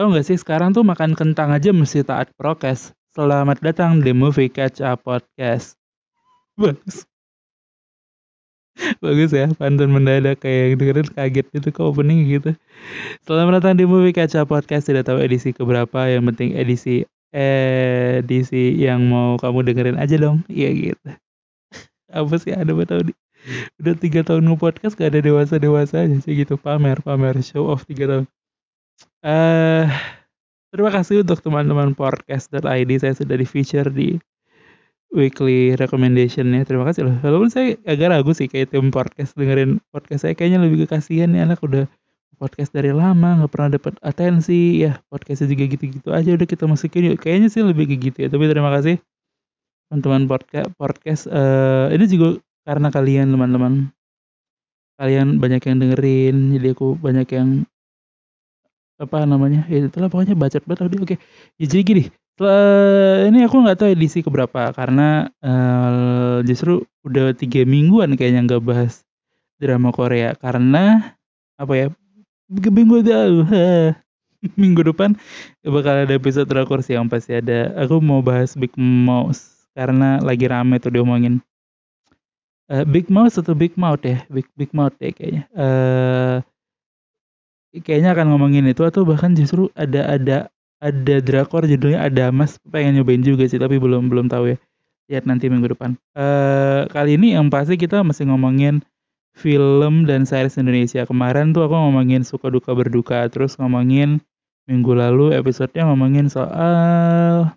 Tahu nggak sih sekarang tuh makan kentang aja mesti taat prokes. Selamat datang di Movie Catch Up Podcast. Bagus. Bagus ya, pantun mendadak kayak yang dengerin kaget gitu kok opening gitu. Selamat datang di Movie Catch Up Podcast. Tidak tahu edisi keberapa, yang penting edisi edisi yang mau kamu dengerin aja dong. Iya gitu. Apa sih ada apa tahu nih? Udah tiga tahun nge-podcast gak ada dewasa-dewasa aja sih gitu. Pamer, pamer, show off tiga tahun. Eh, terima kasih untuk teman-teman podcast.id saya sudah di feature di weekly recommendation ya. Terima kasih loh. Walaupun saya agak ragu sih kayak tim podcast dengerin podcast saya. Kayaknya lebih ke kasihan nih anak udah podcast dari lama nggak pernah dapat atensi. Ya podcastnya juga gitu-gitu aja udah kita masukin yuk. Kayaknya sih lebih ke gitu ya. Tapi terima kasih teman-teman podcast podcast. Uh, ini juga karena kalian teman-teman. Kalian banyak yang dengerin jadi aku banyak yang apa namanya? Ya itulah pokoknya bacot banget. Tadi oke. Ya jadi gini setelah ini aku nggak tahu edisi keberapa karena uh, justru udah tiga mingguan kayaknya nggak bahas drama Korea. Karena apa ya minggu minggu depan bakal ada episode drakor sih yang pasti ada. Aku mau bahas Big Mouse karena lagi rame tuh diomongin. Uh, Big Mouse atau Big Mouth ya? Big Big Mouth ya kayaknya. Uh, kayaknya akan ngomongin itu atau bahkan justru ada ada ada drakor judulnya ada mas pengen nyobain juga sih tapi belum belum tahu ya lihat nanti minggu depan uh, kali ini yang pasti kita masih ngomongin film dan series Indonesia. Kemarin tuh aku ngomongin suka duka berduka, terus ngomongin minggu lalu episodenya ngomongin soal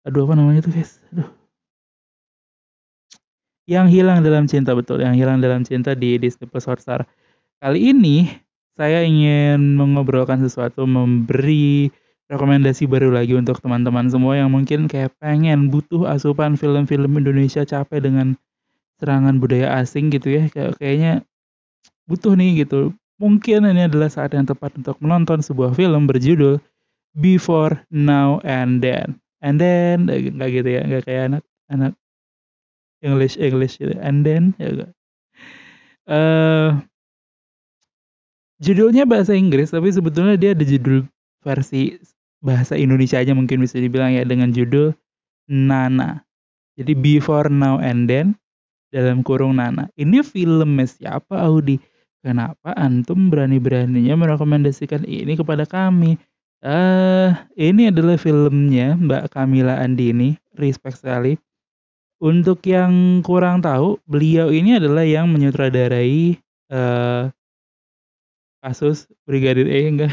aduh apa namanya tuh guys? Aduh. Yang hilang dalam cinta betul, yang hilang dalam cinta di Disney Plus Hotstar. Kali ini saya ingin mengobrolkan sesuatu, memberi rekomendasi baru lagi untuk teman-teman semua yang mungkin kayak pengen butuh asupan film-film Indonesia capek dengan serangan budaya asing gitu ya. Kayak kayaknya butuh nih gitu. Mungkin ini adalah saat yang tepat untuk menonton sebuah film berjudul Before Now and Then. And then nggak gitu ya nggak kayak anak anak English English gitu. And then ya gak. Uh, eh, judulnya bahasa Inggris tapi sebetulnya dia ada judul versi bahasa Indonesia aja mungkin bisa dibilang ya dengan judul Nana jadi Before Now and Then dalam kurung Nana. Ini filmnya siapa Audi? Kenapa antum berani-beraninya merekomendasikan ini kepada kami? Eh, uh, ini adalah filmnya Mbak Kamila Andini, respect sekali. Untuk yang kurang tahu, beliau ini adalah yang menyutradarai uh, kasus Brigadir E enggak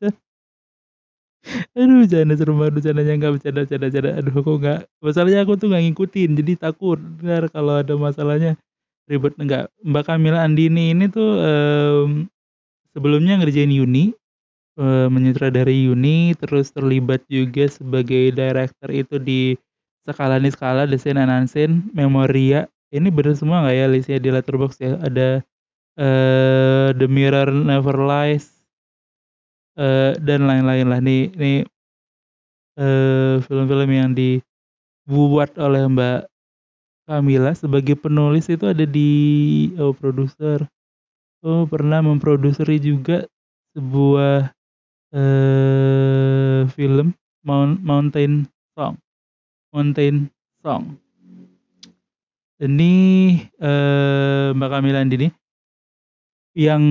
Aduh bercanda serem banget bercandanya nggak bercanda bercanda bercanda. Aduh kok nggak masalahnya aku tuh nggak ngikutin jadi takut ntar kalau ada masalahnya ribet enggak. Mbak Kamila Andini ini tuh um, sebelumnya ngerjain Yuni um, menyutradarai Yuni terus terlibat juga sebagai director itu di skala nih skala desain Anansin Memoria ini bener semua nggak ya listnya di Letterboxd ya ada uh, The Mirror Never Lies uh, dan lain-lain lah. Nih nih uh, film-film yang dibuat oleh Mbak Kamila sebagai penulis itu ada di oh produser. Oh pernah memproduseri juga sebuah uh, film Mount Mountain Song. Mountain Song. Ini uh, Mbak Kamila Andini yang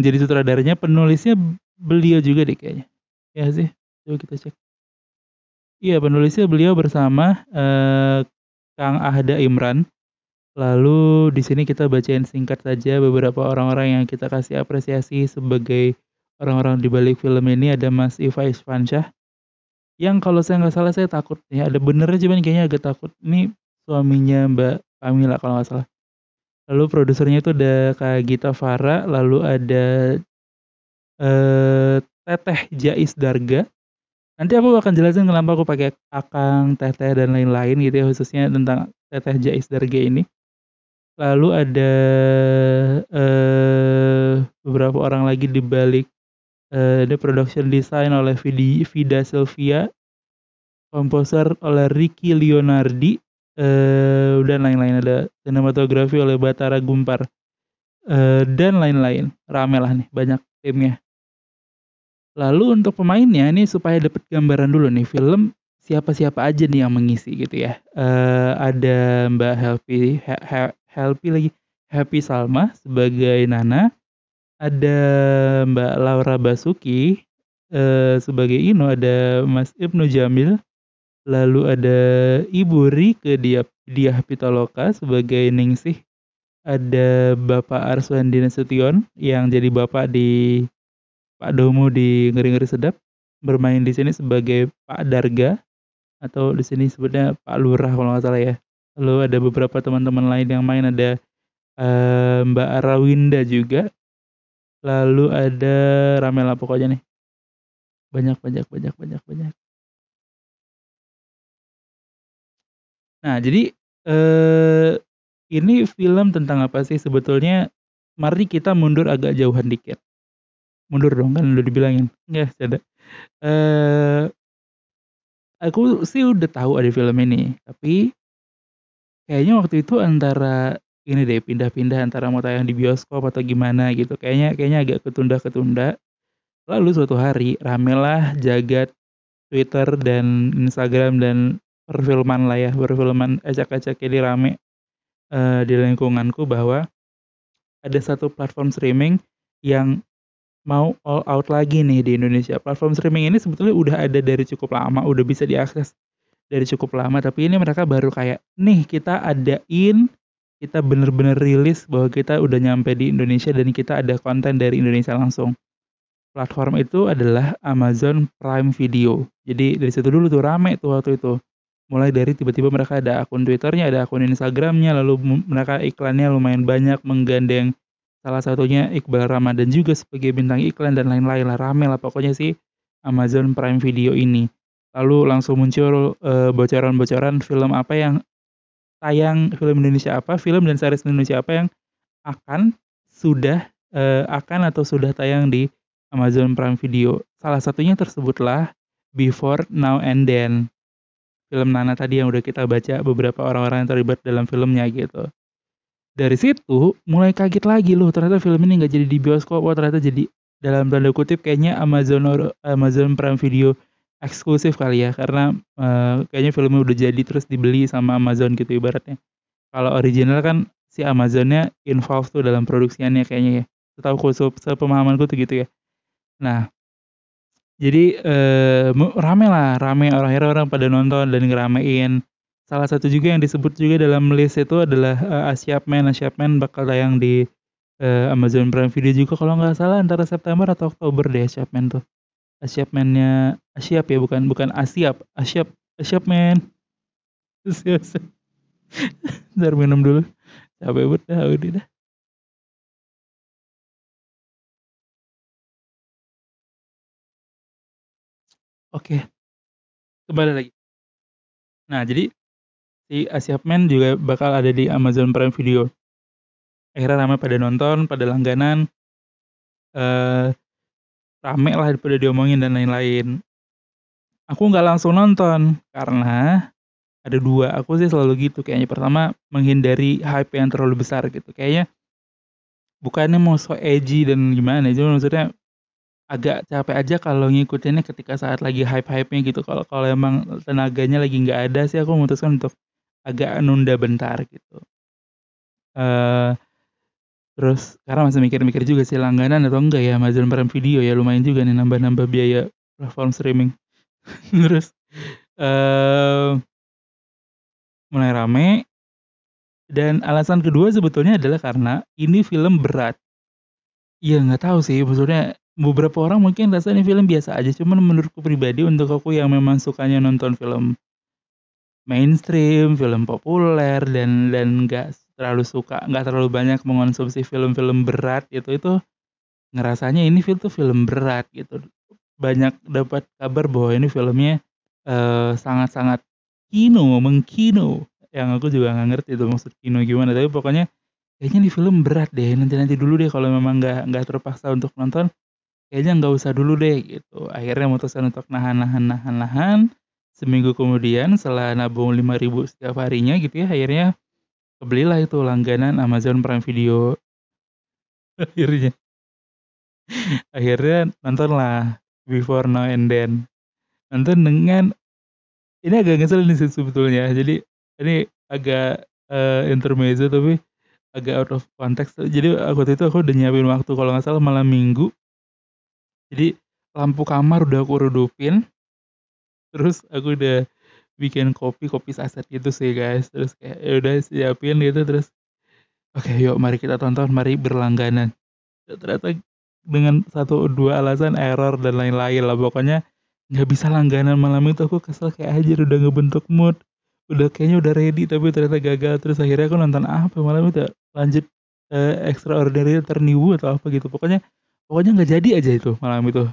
jadi sutradaranya penulisnya beliau juga deh kayaknya. Ya sih, coba kita cek. Iya, penulisnya beliau bersama eh, Kang Ahda Imran. Lalu di sini kita bacain singkat saja beberapa orang-orang yang kita kasih apresiasi sebagai orang-orang di balik film ini ada Mas Iva Isfansyah. Yang kalau saya nggak salah saya takut ya ada benernya cuman kayaknya agak takut. Ini suaminya Mbak Kamila kalau nggak salah. Lalu produsernya itu ada Kak Gita Farah, lalu ada eh, Teteh Jais Darga. Nanti aku akan jelasin kenapa aku pakai Akang, Teteh dan lain-lain gitu ya khususnya tentang Teteh Jais Darga ini. Lalu ada eh, beberapa orang lagi di balik eh, ini production design oleh Vida Sylvia, komposer oleh Ricky Leonardi, eh, dan lain-lain ada sinematografi oleh Batara Gumpar eh, dan lain-lain. Rame lah nih banyak timnya. Lalu untuk pemainnya nih supaya dapat gambaran dulu nih film siapa-siapa aja nih yang mengisi gitu ya. Uh, ada Mbak Helpi He lagi Happy Salma sebagai Nana. Ada Mbak Laura Basuki uh, sebagai Ino, ada Mas Ibnu Jamil. Lalu ada Ibu Rike Dia Diah Pitaloka sebagai Ningsih. Ada Bapak Arswandi Nasution yang jadi bapak di Pak Domo di Ngeri-Ngeri Sedap bermain di sini sebagai Pak Darga atau di sini sebutnya Pak Lurah kalau nggak salah ya. Lalu ada beberapa teman-teman lain yang main ada uh, Mbak Arawinda juga. Lalu ada Ramela pokoknya nih. Banyak banyak banyak banyak banyak. Nah, jadi uh, ini film tentang apa sih? Sebetulnya? Mari kita mundur agak jauhan dikit. Mundur dong kan udah dibilangin. Nggak ada uh, aku sih udah tahu ada film ini tapi kayaknya waktu itu antara ini deh pindah-pindah antara mau tayang di bioskop atau gimana gitu kayaknya kayaknya agak ketunda-ketunda. Lalu suatu hari ramelah jagat Twitter dan Instagram dan perfilman lah ya perfilman acak-acak ini rame uh, di lingkunganku bahwa ada satu platform streaming yang mau all out lagi nih di Indonesia. Platform streaming ini sebetulnya udah ada dari cukup lama, udah bisa diakses dari cukup lama, tapi ini mereka baru kayak, nih kita adain, kita bener-bener rilis bahwa kita udah nyampe di Indonesia dan kita ada konten dari Indonesia langsung. Platform itu adalah Amazon Prime Video. Jadi dari situ dulu tuh rame tuh waktu itu. Mulai dari tiba-tiba mereka ada akun Twitternya, ada akun Instagramnya, lalu mereka iklannya lumayan banyak menggandeng Salah satunya Iqbal Ramadan juga sebagai bintang iklan dan lain-lain lah rame lah pokoknya sih Amazon Prime Video ini. Lalu langsung muncul bocoran bocoran-bocoran film apa yang tayang film Indonesia apa, film dan series Indonesia apa yang akan sudah uh, akan atau sudah tayang di Amazon Prime Video. Salah satunya tersebutlah Before Now and Then. Film Nana tadi yang udah kita baca beberapa orang-orang yang terlibat dalam filmnya gitu. Dari situ mulai kaget lagi loh ternyata film ini nggak jadi di bioskop wah ternyata jadi dalam tanda kutip kayaknya Amazon Amazon Prime Video eksklusif kali ya karena uh, kayaknya filmnya udah jadi terus dibeli sama Amazon gitu ibaratnya. Kalau original kan si Amazonnya involved tuh dalam produksiannya kayaknya ya. Setahu khusus sepemahamanku tuh gitu ya. Nah jadi uh, rame lah rame orang-orang orang pada nonton dan ngeramein Salah satu juga yang disebut juga dalam list itu adalah uh, Asiap Man. Asiap Man bakal tayang di uh, Amazon Prime Video juga kalau nggak salah antara September atau Oktober deh Asiap Man tuh. Asiap Man-nya Asiap ya bukan bukan Asiap. Asiap Asiap Man. Ntar minum dulu. Capek banget dah udah dah. Oke. Kembali lagi. Nah, jadi si Asiap Man juga bakal ada di Amazon Prime Video. Akhirnya ramai pada nonton, pada langganan. Eh, rame lah pada diomongin dan lain-lain. Aku nggak langsung nonton karena ada dua. Aku sih selalu gitu kayaknya. Pertama menghindari hype yang terlalu besar gitu. Kayaknya bukannya mau so edgy dan gimana. Cuma maksudnya agak capek aja kalau ngikutinnya ketika saat lagi hype-hype-nya gitu. Kalau kalau emang tenaganya lagi nggak ada sih aku memutuskan untuk agak nunda bentar gitu. Uh, terus sekarang masih mikir-mikir juga sih langganan atau enggak ya Amazon Prime Video ya lumayan juga nih nambah-nambah biaya platform streaming. terus uh, mulai rame dan alasan kedua sebetulnya adalah karena ini film berat. Iya nggak tahu sih maksudnya beberapa orang mungkin rasa ini film biasa aja cuman menurutku pribadi untuk aku yang memang sukanya nonton film mainstream, film populer dan dan nggak terlalu suka, nggak terlalu banyak mengonsumsi film-film berat gitu itu ngerasanya ini film tuh film berat gitu. Banyak dapat kabar bahwa ini filmnya uh, sangat-sangat kino, mengkino. Yang aku juga nggak ngerti itu maksud kino gimana, tapi pokoknya kayaknya ini film berat deh. Nanti-nanti dulu deh kalau memang nggak nggak terpaksa untuk nonton, kayaknya nggak usah dulu deh gitu. Akhirnya memutuskan untuk nahan-nahan nahan-nahan seminggu kemudian setelah nabung 5000 setiap harinya gitu ya akhirnya kebelilah itu langganan Amazon Prime Video akhirnya akhirnya nonton lah Before Now and Then. Nonton dengan ini agak ngeselin sih sebetulnya. Jadi ini agak uh, intermezzo tapi agak out of context. Jadi waktu itu aku udah nyiapin waktu kalau nggak salah malam minggu. Jadi lampu kamar udah aku redupin. Terus aku udah bikin kopi kopi saset gitu sih guys. Terus kayak ya udah siapin gitu terus. Oke yuk mari kita tonton mari berlangganan. Ternyata dengan satu dua alasan error dan lain-lain lah pokoknya nggak bisa langganan malam itu aku kesel kayak aja udah ngebentuk mood udah kayaknya udah ready tapi ternyata gagal terus akhirnya aku nonton apa malam itu lanjut uh, extraordinary terniwu atau apa gitu pokoknya pokoknya nggak jadi aja itu malam itu.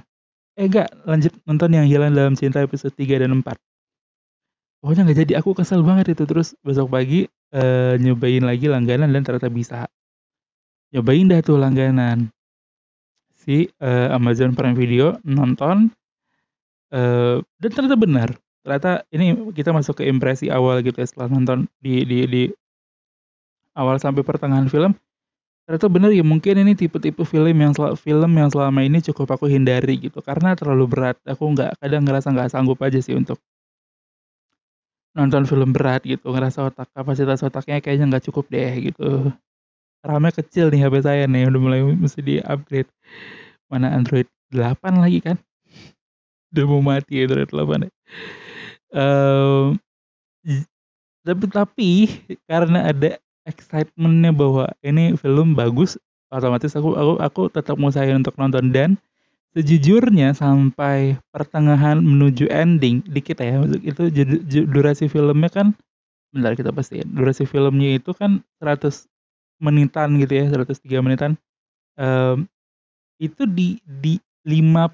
Eh enggak lanjut nonton yang hilang dalam cinta episode 3 dan 4 pokoknya nggak jadi aku kesel banget itu. Terus besok pagi uh, nyobain lagi langganan dan ternyata bisa. Nyobain dah tuh langganan. Si uh, Amazon Prime Video nonton. Uh, dan ternyata benar, ternyata ini kita masuk ke impresi awal gitu ya setelah nonton di di di awal sampai pertengahan film, ternyata benar ya mungkin ini tipe-tipe film yang film yang selama ini cukup aku hindari gitu karena terlalu berat, aku nggak kadang ngerasa nggak sanggup aja sih untuk nonton film berat gitu, ngerasa otak kapasitas otaknya kayaknya nggak cukup deh gitu. RAM-nya kecil nih HP saya nih, udah mulai mesti di-upgrade. Mana Android 8 lagi kan udah mau mati Dread 8 ya. Um, tapi tapi karena ada excitementnya bahwa ini film bagus, otomatis aku aku aku tetap mau saya untuk nonton. Dan sejujurnya sampai pertengahan menuju ending dikit ya itu durasi filmnya kan bentar kita pastiin durasi filmnya itu kan 100 menitan gitu ya 103 menitan. Um, itu di di 50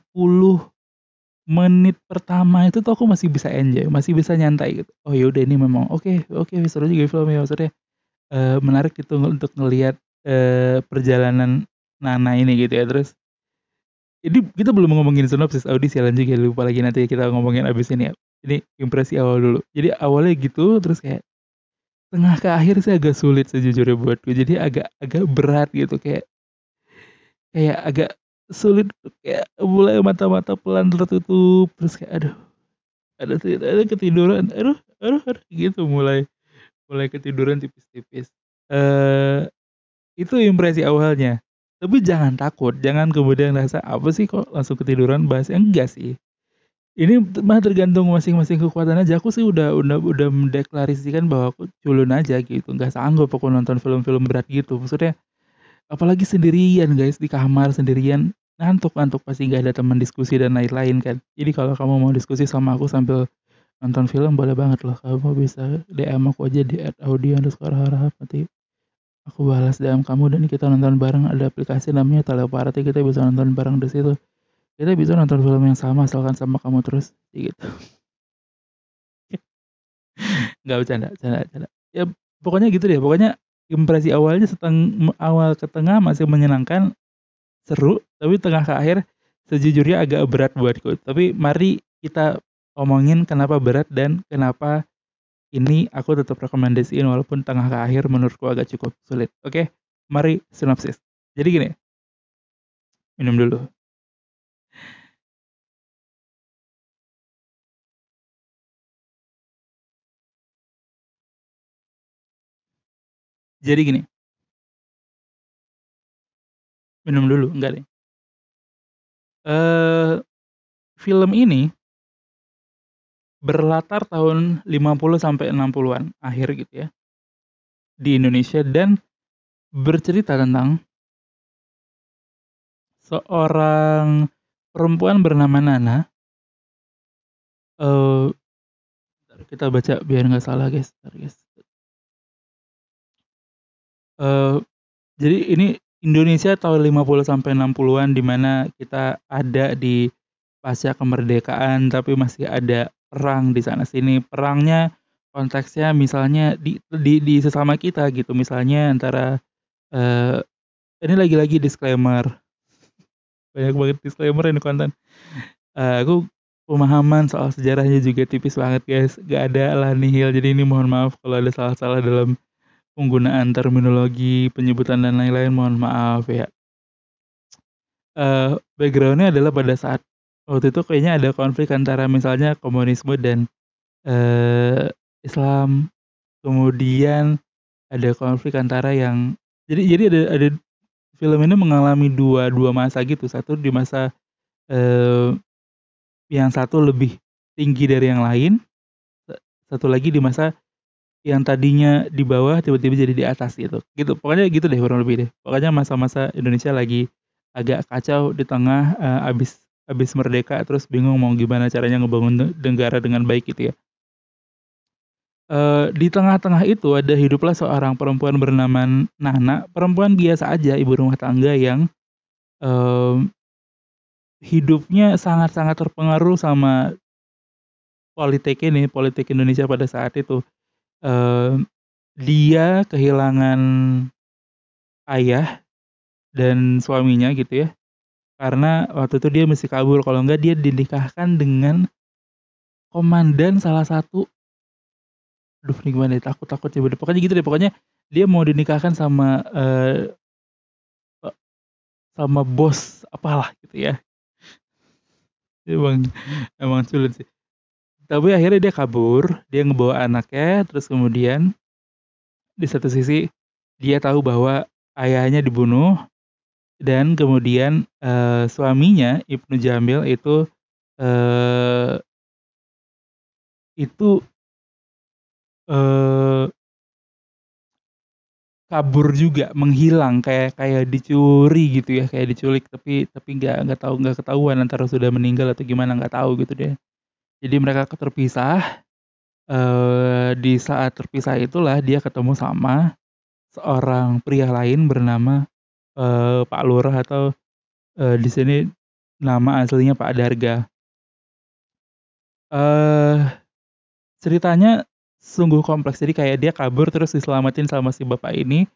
menit pertama itu tuh aku masih bisa enjoy, masih bisa nyantai gitu. Oh ya udah ini memang oke oke seru juga filmnya maksudnya uh, menarik gitu untuk ngelihat uh, perjalanan Nana ini gitu ya terus ini kita belum ngomongin sinopsis audisi lanjut ya lupa lagi nanti kita ngomongin abis ini ya. Ini impresi awal dulu. Jadi awalnya gitu terus kayak tengah ke akhir sih agak sulit sejujurnya buatku. Jadi agak agak berat gitu kayak kayak agak sulit kayak mulai mata-mata pelan tertutup terus kayak aduh ada ada ketiduran aduh aduh, aduh gitu mulai mulai ketiduran tipis-tipis. Eh itu impresi awalnya. Tapi jangan takut jangan kemudian rasa apa sih kok langsung ketiduran? Bahas enggak sih. Ini mah tergantung masing-masing kekuatan aja. Aku sih udah udah udah mendeklarasikan bahwa aku culun aja gitu. Nggak sanggup aku nonton film-film berat gitu. Maksudnya apalagi sendirian guys di kamar sendirian. Ngantuk-ngantuk pasti nggak ada teman diskusi dan lain-lain kan. Jadi kalau kamu mau diskusi sama aku sambil nonton film boleh banget loh. Kamu bisa DM aku aja di @audio underscore harap nanti aku balas DM kamu dan kita nonton bareng ada aplikasi namanya Teleparty kita bisa nonton bareng di situ. Kita bisa nonton film yang sama asalkan sama kamu terus gitu. Nggak bercanda, bercanda, bercanda. Ya pokoknya gitu deh. Pokoknya impresi awalnya seteng awal ke tengah masih menyenangkan seru, tapi tengah ke akhir sejujurnya agak berat buatku. Tapi mari kita omongin kenapa berat dan kenapa ini aku tetap rekomendasiin walaupun tengah ke akhir menurutku agak cukup sulit. Oke, mari sinopsis. Jadi gini, minum dulu. Jadi gini. Minum dulu, enggak deh. uh, film ini berlatar tahun 50 sampai 60-an akhir gitu ya. Di Indonesia dan bercerita tentang seorang perempuan bernama Nana. uh, kita baca biar nggak salah guys, guys. uh, jadi ini Indonesia tahun 50 sampai 60-an di mana kita ada di pasca kemerdekaan tapi masih ada perang di sana sini. Perangnya konteksnya misalnya di di, di sesama kita gitu. Misalnya antara uh, ini lagi-lagi disclaimer. Banyak banget disclaimer ini konten. Uh, aku pemahaman soal sejarahnya juga tipis banget guys. Gak ada lah nihil. Jadi ini mohon maaf kalau ada salah-salah dalam penggunaan terminologi, penyebutan dan lain-lain mohon maaf ya. Uh, background adalah pada saat Waktu itu kayaknya ada konflik antara misalnya komunisme dan, eee, Islam, kemudian ada konflik antara yang jadi jadi ada ada film ini mengalami dua dua masa gitu, satu di masa, eee, yang satu lebih tinggi dari yang lain, satu lagi di masa yang tadinya di bawah tiba-tiba jadi di atas gitu, gitu pokoknya gitu deh kurang lebih deh. Pokoknya masa-masa Indonesia lagi agak kacau di tengah, eee, habis habis merdeka terus bingung mau gimana caranya ngebangun ne negara dengan baik gitu ya. Eee, di tengah-tengah itu ada hiduplah seorang perempuan bernama Nana, perempuan biasa aja, ibu rumah tangga yang, mmm, hidupnya sangat-sangat terpengaruh sama politik ini, politik Indonesia pada saat itu. Eee, dia kehilangan ayah dan suaminya gitu ya, karena waktu itu dia mesti kabur. Kalau enggak dia dinikahkan dengan komandan salah satu. Aduh ini gimana ya, takut takut nyebutnya, pokoknya gitu deh, pokoknya dia mau dinikahkan sama, e sama bos apalah gitu ya. Emang emang sulit sih. Tapi akhirnya dia kabur, dia ngebawa anaknya, terus kemudian di satu sisi dia tahu bahwa ayahnya dibunuh dan kemudian, eee, suaminya Ibnu Jamil itu, eee itu eee kabur juga, menghilang kayak kayak dicuri gitu ya, kayak diculik tapi tapi nggak nggak tahu nggak ketahuan antara sudah meninggal atau gimana nggak tahu gitu deh. Jadi mereka terpisah, eee, di saat terpisah itulah dia ketemu sama seorang pria lain bernama, eee, Pak Lurah atau, eee, di sini nama aslinya Pak Darga. Eee, ceritanya sungguh kompleks, jadi kayak dia kabur terus diselamatin sama si bapak ini,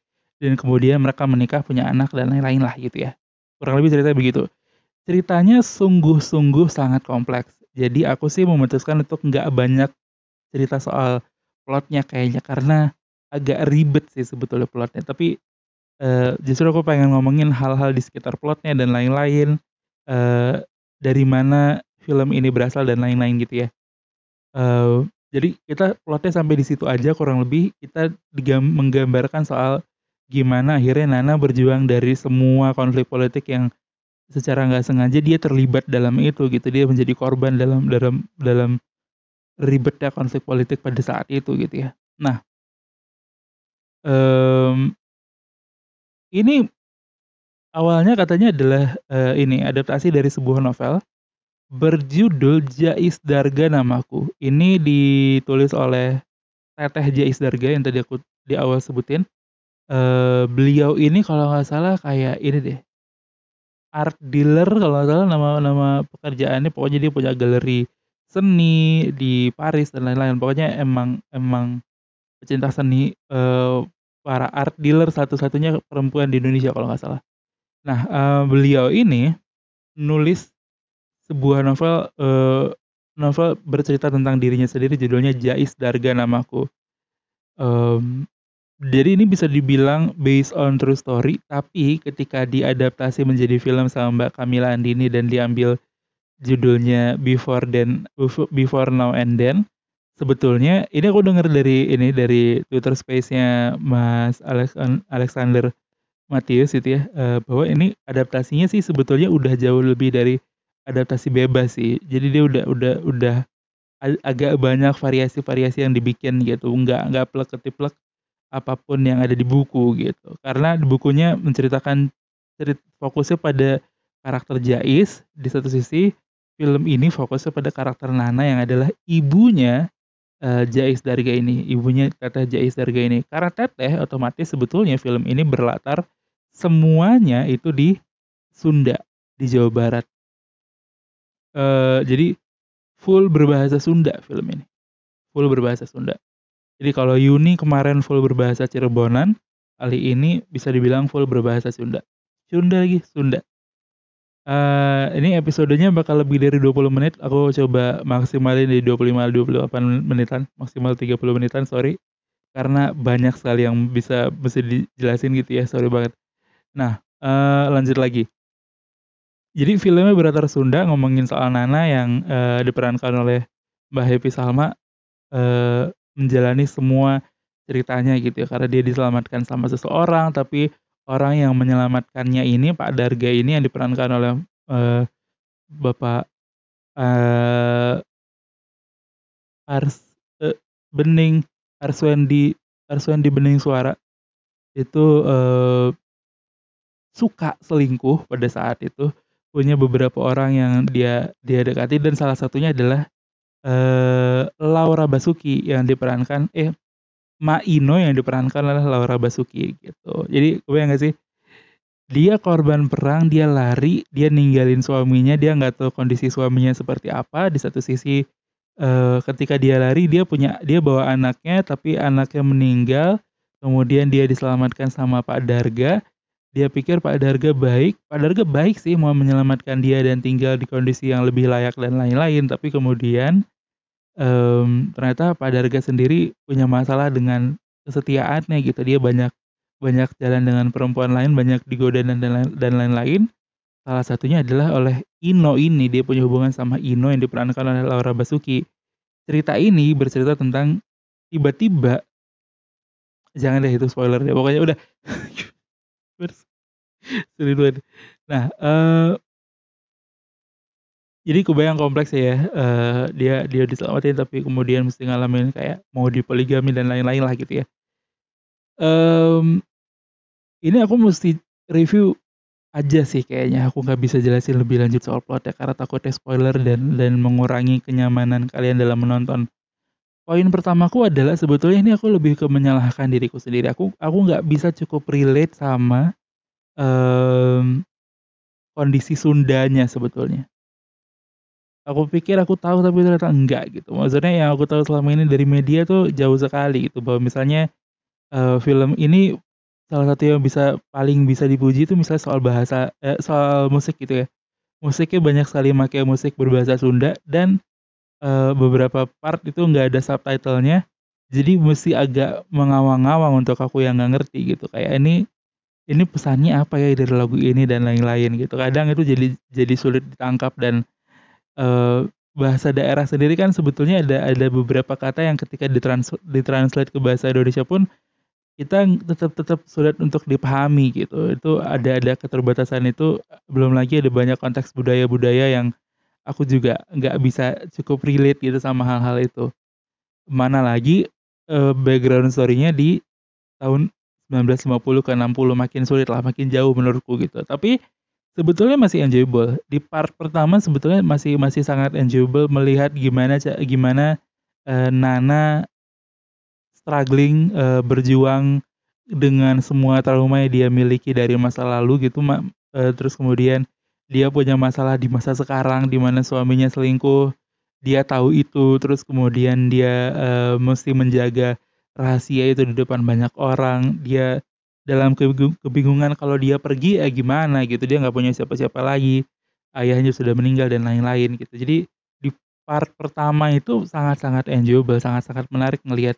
dan kemudian mereka menikah, punya anak dan lain-lain lah gitu ya. Kurang lebih ceritanya begitu. Ceritanya sungguh-sungguh sangat kompleks, jadi aku sih memutuskan untuk nggak banyak cerita soal plot-nya kayaknya, karena agak ribet sih sebetulnya plot-nya, tapi, eee, justru aku pengen ngomongin hal-hal di sekitar plot-nya dan lain-lain, eee, dari mana film ini berasal dan lain-lain gitu ya. Eee, jadi kita plot-nya sampai di situ aja kurang lebih, kita menggambarkan soal gimana akhirnya Nana berjuang dari semua konflik politik yang secara nggak sengaja dia terlibat dalam itu gitu, dia menjadi korban dalam dalam dalam ribetnya konflik politik pada saat itu gitu ya. Nah mmm ini awalnya katanya adalah, eee, ini adaptasi dari sebuah novel berjudul Jais Darga Namaku. Ini ditulis oleh Teteh Jais Darga yang tadi aku di awal sebutin. Eee, beliau ini kalau nggak salah kayak ini deh, art dealer kalau nggak salah nama nama pekerjaannya, pokoknya dia punya galeri seni di Paris dan lain-lain. Pokoknya emang emang pecinta seni, eee, para art dealer satu-satunya perempuan di Indonesia kalau nggak salah. Nah, eee, beliau ini nulis sebuah novel, eee, novel bercerita tentang dirinya sendiri judulnya Jais Darga Namaku. Mmm, jadi ini bisa dibilang based on true story, tapi ketika diadaptasi menjadi film sama Mbak Camilla Andini dan diambil judulnya Before Then Befo Before Now and Then, sebetulnya ini aku denger dari ini, dari Twitter Space-nya Mas Alexan Alexander Mathius itu ya, eee, bahwa ini adaptasinya sih sebetulnya udah jauh lebih dari adaptasi bebas sih. Jadi dia udah udah udah agak banyak variasi-variasi yang dibikin gitu, nggak nggak plek-ketiplek apa pun yang ada di buku gitu. Karena di bukunya menceritakan cerit fokusnya pada karakter Jais di satu sisi, film ini fokusnya pada karakter Nana yang adalah ibunya, eee, Jais Darga ini, ibunya Teteh Jais Darga ini. Karena Teteh otomatis sebetulnya film ini berlatar semuanya itu di Sunda, di Jawa Barat. Eee, jadi full berbahasa Sunda film ini, full berbahasa Sunda. Jadi kalau Yuni kemarin full berbahasa Cirebonan, kali ini bisa dibilang full berbahasa Sunda. Sunda lagi, Sunda. Eee, ini episodenya bakal lebih dari 20 menit, aku coba maksimalin di 25-28 menitan, maksimal 30 menitan, sorry. Karena banyak sekali yang bisa mesti dijelasin gitu ya, sorry banget. Nah, eee, lanjut lagi. Jadi filmnya berlatar Sunda ngomongin soal Nana yang, eee, diperankan oleh Mbak Happy Salma, eee, menjalani semua ceritanya gitu ya, karena dia diselamatkan sama seseorang, tapi orang yang menyelamatkannya ini, Pak Darga ini yang diperankan oleh, eee, Bapak, eee Ars e Bening Arswendi Arswendi Bening Suara, itu, eee, suka selingkuh pada saat itu punya beberapa orang yang dia dia dekati dan salah satunya adalah, eee, Laura Basuki yang diperankan eh, Ma Ino yang diperankan oleh Laura Basuki gitu. Jadi kebayang nggak sih? Dia korban perang, dia lari, dia ninggalin suaminya, dia nggak tahu kondisi suaminya seperti apa. Di satu sisi, eee, ketika dia lari dia punya dia bawa anaknya, tapi anaknya meninggal, kemudian dia diselamatkan sama Pak Darga. Dia pikir Pak Darga baik, Pak Darga baik sih mau menyelamatkan dia dan tinggal di kondisi yang lebih layak dan lain-lain, tapi kemudian, mmm, ternyata Pak Darga sendiri punya masalah dengan kesetiaannya gitu, dia banyak banyak jalan dengan perempuan lain, banyak digoda dan dan lain-lain. Salah satunya adalah oleh Ino ini, dia punya hubungan sama Ino yang diperankan oleh Laura Basuki. Cerita ini bercerita tentang tiba-tiba jangan deh itu spoiler deh, pokoknya udah Nah, eee jadi kebayang kompleks ya, eee, dia dia diselamatin tapi kemudian mesti ngalamin kayak mau dipoligami dan lain-lain lah gitu ya. Mmm, ini aku mesti review aja sih kayaknya, aku nggak bisa jelasin lebih lanjut soal plot-nya karena takutnya spoiler dan dan mengurangi kenyamanan kalian dalam menonton. Poin pertamaku adalah sebetulnya ini aku lebih ke menyalahkan diriku sendiri, aku aku nggak bisa cukup relate sama, mmm, kondisi Sundanya sebetulnya. Aku pikir aku tahu tapi ternyata enggak gitu, maksudnya yang aku tahu selama ini dari media tuh jauh sekali gitu, bahwa misalnya, eee, film ini salah satu yang bisa paling bisa dipuji itu misalnya soal bahasa eee, soal musik gitu ya. Musiknya banyak sekali make musik berbahasa Sunda dan, eee, beberapa part itu nggak ada subtitle-nya, jadi mesti agak mengawang-awang untuk aku yang nggak ngerti gitu, kayak ini ini pesannya apa ya dari lagu ini dan lain-lain gitu. Kadang itu jadi jadi sulit ditangkap dan, eee, bahasa daerah sendiri kan sebetulnya ada ada beberapa kata yang ketika ditrans ditranslate ke bahasa Indonesia pun, kita tetap tetap sulit untuk dipahami gitu. Itu ada ada keterbatasan itu, belum lagi ada banyak konteks budaya-budaya yang aku juga nggak bisa cukup relate gitu sama hal-hal itu. Mana lagi, eee, background story-nya di tahun 1950 ke 60 makin sulit lah, makin jauh menurutku gitu. Tapi sebetulnya masih enjoyable. Di part pertama sebetulnya masih masih sangat enjoyable melihat gimana gimana, eee, Nana struggling, eee, berjuang dengan semua trauma yang dia miliki dari masa lalu gitu ma eee, terus kemudian dia punya masalah di masa sekarang di mana suaminya selingkuh, dia tahu itu, terus kemudian dia, eee, mesti menjaga rahasia itu di depan banyak orang, dia dalam kebingungan kalau dia pergi ya gimana gitu, dia nggak punya siapa-siapa lagi, ayahnya sudah meninggal dan lain-lain gitu. Jadi di part pertama itu sangat-sangat enjoyable, sangat-sangat menarik ngelihat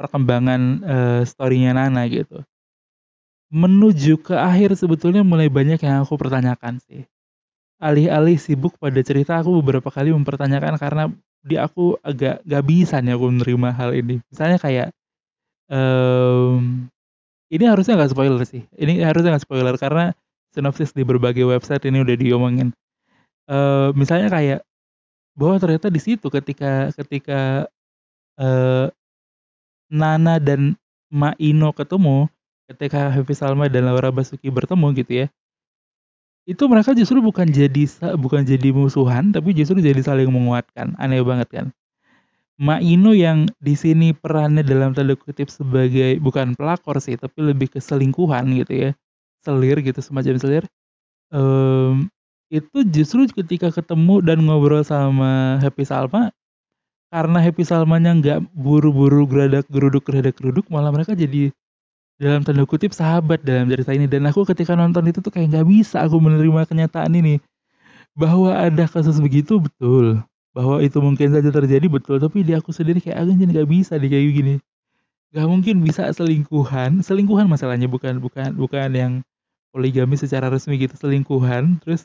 perkembangan, eee, story-nya Nana gitu. Menuju ke akhir sebetulnya mulai banyak yang aku pertanyakan sih. Alih-alih sibuk pada cerita aku beberapa kali mempertanyakan karena di aku agak nggak bisa nih aku menerima hal ini. Misalnya kayak, mmm, ini harusnya nggak spoiler sih, ini harusnya nggak spoiler karena sinopsis di berbagai website ini udah diomongin. Eee, misalnya kayak, bahwa ternyata di situ ketika ketika, eee, Nana dan Ma Ino ketemu, ketika Happy Salma dan Laura Basuki bertemu gitu ya itu mereka justru bukan jadi bukan jadi musuhan, tapi justru jadi saling menguatkan, aneh banget kan. Ma Ino yang di sini perannya dalam tanda kutip sebagai bukan pelakor sih, tapi lebih ke selingkuhan gitu ya, selir gitu, semacam selir, mmm, itu justru ketika ketemu dan ngobrol sama Happy Salma, karena Happy Salmanya nggak buru-buru geradak-geruduk geradak-geruduk, malah mereka jadi dalam tanda kutip "sahabat" dalam cerita ini. Dan aku ketika nonton itu tuh kayak nggak bisa aku menerima kenyataan ini. Bahwa ada kasus begitu betul, bahwa itu mungkin saja terjadi betul, tapi di aku sendiri kayak aku jadi nggak bisa deh kayak gini. Nggak mungkin bisa selingkuhan, selingkuhan masalahnya bukan bukan bukan yang poligami secara resmi gitu, selingkuhan, terus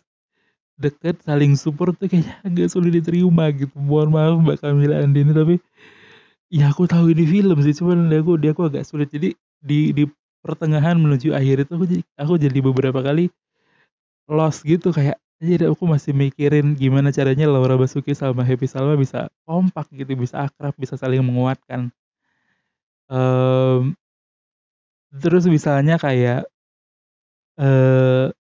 deket saling support tuh kayaknya agak sulit diterima gitu. Mohon maaf Mbak Kamila Andini tapi ya aku tahu ini film sih cuman dia aku dia aku agak sulit. Jadi di di pertengahan menuju akhir itu aku jadi aku jadi beberapa kali lost gitu kayak jadi aku masih mikirin gimana caranya Laura Basuki sama Happy Salma bisa kompak gitu bisa akrab bisa saling menguatkan. Um, terus misalnya kayak uh,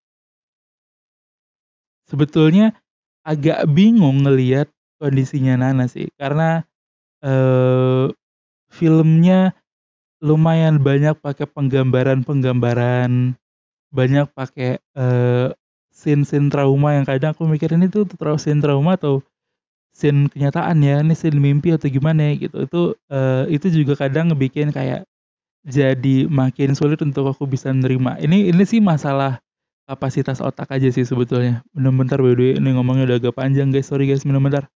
sebetulnya agak bingung ngelihat kondisinya Nana sih karena uh, filmnya lumayan banyak pakai penggambaran-penggambaran banyak pakai uh, scene-scene trauma yang kadang aku mikirin itu terlalu scene trauma atau scene kenyataan ya ini scene mimpi atau gimana ya gitu. Itu uh, itu juga kadang ngebikin kayak jadi makin sulit untuk aku bisa nerima. Ini ini sih masalah kapasitas otak aja sih sebetulnya. Bener-bener by the way ini ngomongnya udah agak panjang guys. Sorry guys. Bener-bener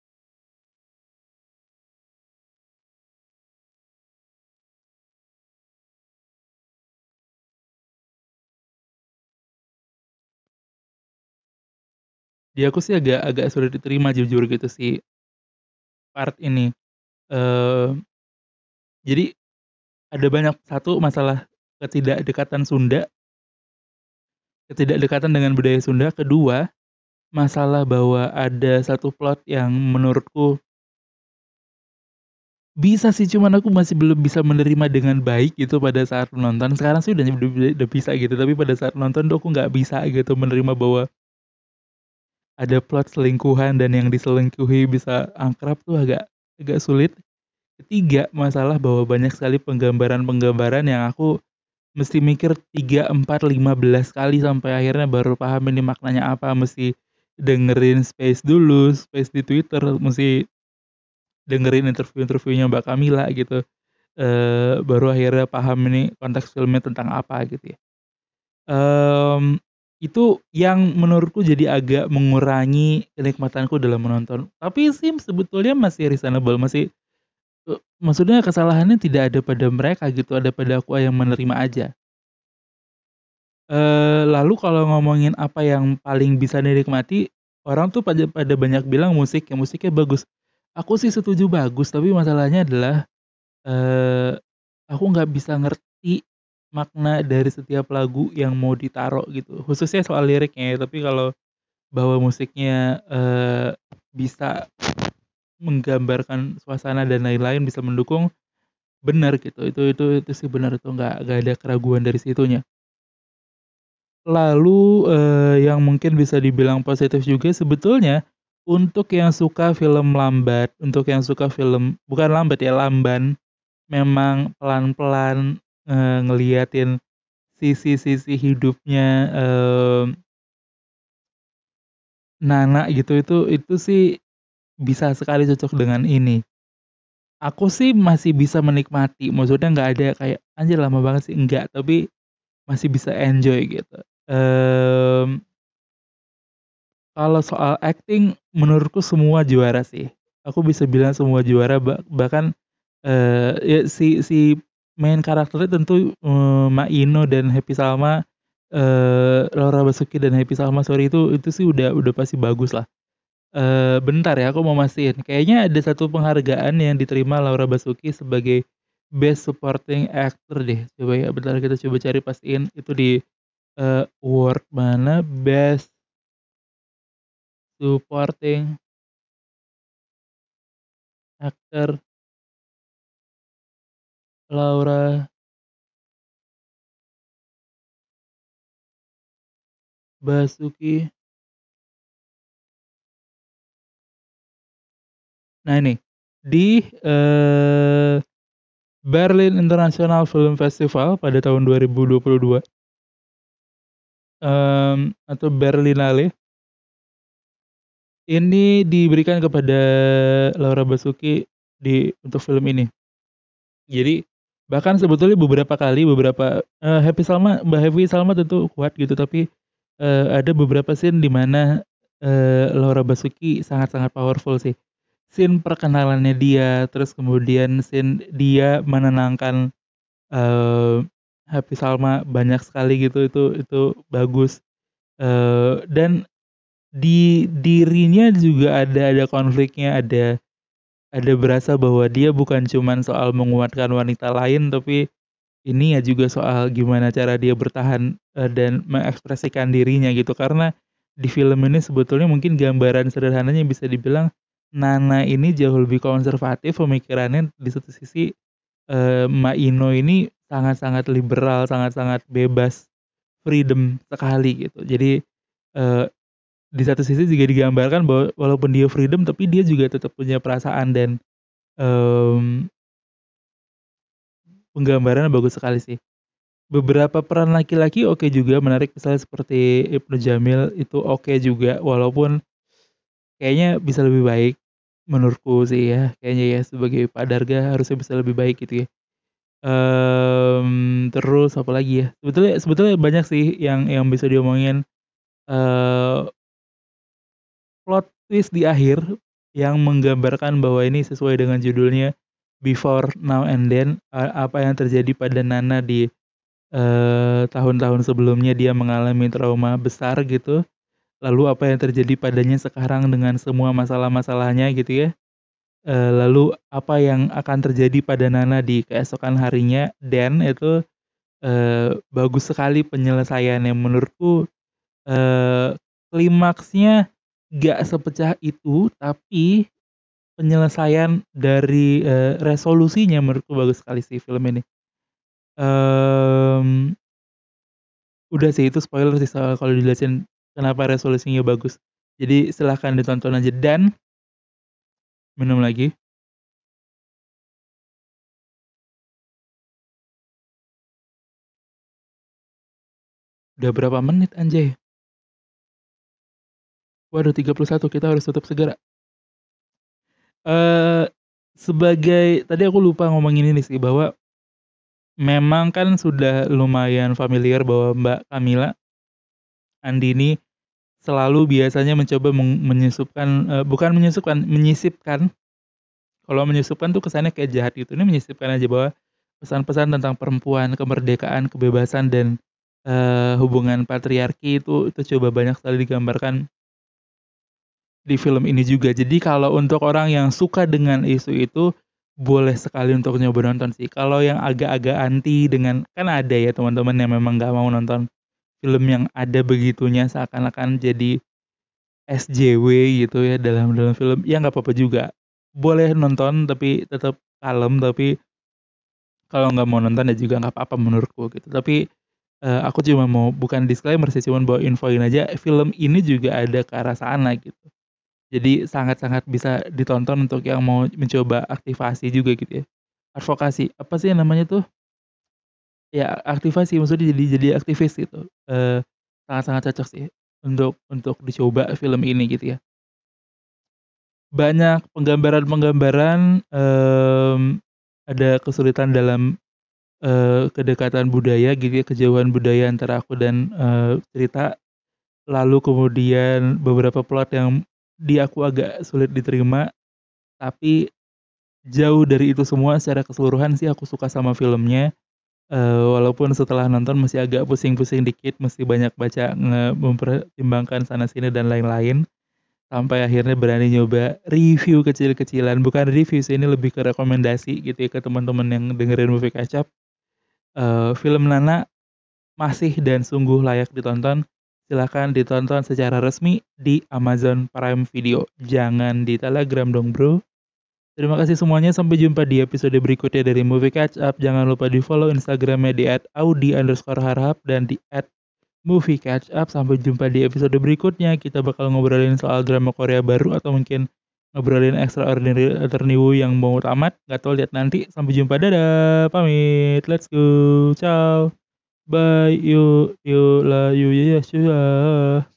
Di aku sih agak agak sulit diterima jujur gitu sih part ini. uh, jadi ada banyak satu masalah ketidakdekatan Sunda ketidakdekatan dengan budaya Sunda, kedua masalah bahwa ada satu plot yang menurutku bisa sih cuman aku masih belum bisa menerima dengan baik gitu pada saat menonton. Sekarang sih udah udah, udah bisa gitu, tapi pada saat nonton tuh aku nggak bisa gitu menerima bahwa ada plot selingkuhan dan yang diselingkuhi bisa akrab tuh agak agak sulit. Ketiga, masalah bahwa banyak sekali penggambaran-penggambaran yang aku mesti mikir 3, 4, 15 kali sampai akhirnya baru paham ini maknanya apa. Mesti dengerin space dulu, space di Twitter, mesti dengerin interview-interviewnya Mbak Kamila gitu. Uh, baru akhirnya paham ini konteks filmnya tentang apa gitu ya. Um, itu yang menurutku jadi agak mengurangi kenikmatanku dalam menonton. Tapi sih sebetulnya masih reasonable, masih uh, maksudnya kesalahannya tidak ada pada mereka gitu, ada pada aku yang menerima aja. Uh, lalu kalau ngomongin apa yang paling bisa dinikmati, orang tuh pada pada banyak bilang musik, ya musiknya bagus. Aku sih setuju bagus, tapi masalahnya adalah uh, aku nggak bisa ngerti makna dari setiap lagu yang mau ditaruh gitu, khususnya soal liriknya ya, tapi kalau bahwa musiknya, uh, bisa menggambarkan suasana dan lain-lain, bisa mendukung, benar gitu, itu itu itu sih benar, itu nggak nggak ada keraguan dari situnya. Lalu, uh, yang mungkin bisa dibilang positif juga sebetulnya, untuk yang suka film lambat, untuk yang suka film bukan lambat ya, lamban, memang pelan-pelan uh, ngeliatin sisi-sisi hidupnya, uh, Nana gitu, itu itu sih bisa sekali cocok dengan ini. Aku sih masih bisa menikmati, maksudnya nggak ada kayak, "Anjir lama banget sih," enggak, tapi masih bisa enjoy gitu. Kalau soal acting menurutku semua juara sih. Aku bisa bilang semua juara bahkan, uh, ya si si main karakternya tentu, Mak Ino dan Happy Salma, eee, Laura Basuki dan Happy Salma sorry itu itu sih udah udah pasti bagus lah. Eee, bentar ya aku mau mastiin, kayaknya ada satu penghargaan yang diterima Laura Basuki sebagai Best Supporting Actor deh, coba ya bentar kita coba cari pastiin. Itu di, eee, award mana? Best Supporting Actor Laura Basuki. Nah ini, di, uh, Berlin International Film Festival pada tahun 2022 um, atau Berlinale ini diberikan kepada Laura Basuki di untuk film ini. Jadi Bahkan sebetulnya beberapa kali, beberapa uh, Happy Salma Mbak Happy Salma tentu kuat gitu, tapi, uh, ada beberapa scene di mana, uh, Laura Basuki sangat-sangat powerful sih. Scene perkenalannya dia, terus kemudian scene dia menenangkan, uh, Happy Salma banyak sekali gitu, itu itu bagus. Uh, dan di dirinya juga ada ada konfliknya, ada ada berasa bahwa dia bukan cuman soal menguatkan wanita lain, tapi ini ya juga soal gimana cara dia bertahan, eee, dan mengekspresikan dirinya gitu. Karena di film ini sebetulnya mungkin gambaran sederhananya bisa dibilang Nana ini jauh lebih konservatif pemikirannya di satu sisi, eee, Mbak Ino ini sangat-sangat liberal, sangat-sangat bebas, freedom sekali gitu. Jadi, eee, di satu sisi juga digambarkan bahwa walaupun dia freedom tapi dia juga tetap punya perasaan dan, mmm penggambarannya bagus sekali sih. Beberapa peran laki-laki oke juga, menarik misalnya seperti Ibnu Jamil itu oke juga, walaupun kayaknya bisa lebih baik menurutku sih ya, kayaknya ya sebagai Pak Darga harusnya bisa lebih baik gitu ya. Mmm, terus apalagi ya, sebetulnya sebetulnya banyak sih yang yang bisa diomongin, eee plot twist di akhir yang menggambarkan bahwa ini sesuai dengan judulnya Before, Now, and Then, apa yang terjadi pada Nana di, eee, tahun-tahun sebelumnya dia mengalami trauma besar gitu, lalu apa yang terjadi padanya sekarang dengan semua masalah-masalahnya gitu ya, eee, lalu apa yang akan terjadi pada Nana di keesokan harinya. Dan itu, eee, bagus sekali penyelesaiannya. Menurutku, eee, klimaksnya nggak sepecah itu, tapi penyelesaian dari, eee, resolusinya menurutku bagus sekali sih film ini. Mmm, udah sih itu spoiler sih soal kalau dijelasin kenapa resolusinya bagus. Jadi silahkan ditonton aja dan minum lagi. Udah berapa menit anjay? Waduh 31 kita harus tutup segera. Eee, sebagai tadi aku lupa ngomongin ini sih, bahwa memang kan sudah lumayan familiar bahwa Mbak Kamila Andini selalu biasanya mencoba menyusupkan, eee, bukan menyusupkan, menyisipkan. Kalau menyusupkan tuh kesannya kayak jahat gitu, ini menyisipkan aja bahwa pesan-pesan tentang perempuan, kemerdekaan, kebebasan, dan, eee, hubungan patriarki itu itu coba banyak sekali digambarkan di film ini juga. Jadi kalau untuk orang yang suka dengan isu itu, boleh sekali untuk nyoba nonton sih. Kalau yang agak-agak anti dengan kan ada ya teman-teman yang memang nggak mau nonton film yang ada begitunya seakan-akan jadi SJW gitu ya dalam dalam film, ya nggak apa-apa juga. Boleh nonton tapi tetap kalem, tapi kalau nggak mau nonton ya juga nggak apa-apa menurutku gitu. Tapi, eee, aku cuma mau bukan disclaimer sih, cuman bawa infoin aja film ini juga ada ke arah sana gitu. Jadi sangat-sangat bisa ditonton untuk yang mau mencoba aktivasi juga gitu ya. Advokasi, apa sih namanya tuh? Ya aktivasi maksudnya jadi jadi aktivis gitu, eee, sangat-sangat cocok sih untuk untuk dicoba film ini gitu ya. Banyak penggambaran-penggambaran, mmm, ada kesulitan dalam, eee, kedekatan budaya gitu ya, kejauhan budaya antara aku dan, eee, cerita. Lalu kemudian beberapa plot yang di aku agak sulit diterima, tapi jauh dari itu semua secara keseluruhan sih aku suka sama filmnya, eee, walaupun setelah nonton masih agak pusing-pusing dikit, mesti banyak baca mempertimbangkan sana sini dan lain-lain, sampai akhirnya berani nyoba review kecil-kecilan, bukan review sih ini lebih ke rekomendasi gitu ya ke teman-teman yang dengerin Movie Up. Eee, film Nana masih dan sungguh layak ditonton. Silahkan ditonton secara resmi di Amazon Prime Video, jangan di Telegram dong Bro. Terima kasih semuanya, sampai jumpa di episode berikutnya dari Movie Catch Up. Jangan lupa di-follow Instagramnya di @audi_harhab dan di @moviecatchup. Sampai jumpa di episode berikutnya, kita bakal ngobrolin soal drama Korea baru atau mungkin ngobrolin Extraordinary Attorney Woo yang mau tamat, nggak tahu lihat nanti. Sampai jumpa, dadah, pamit, let's go, ciao. Bye, yuk lah, yuk, ya, ya,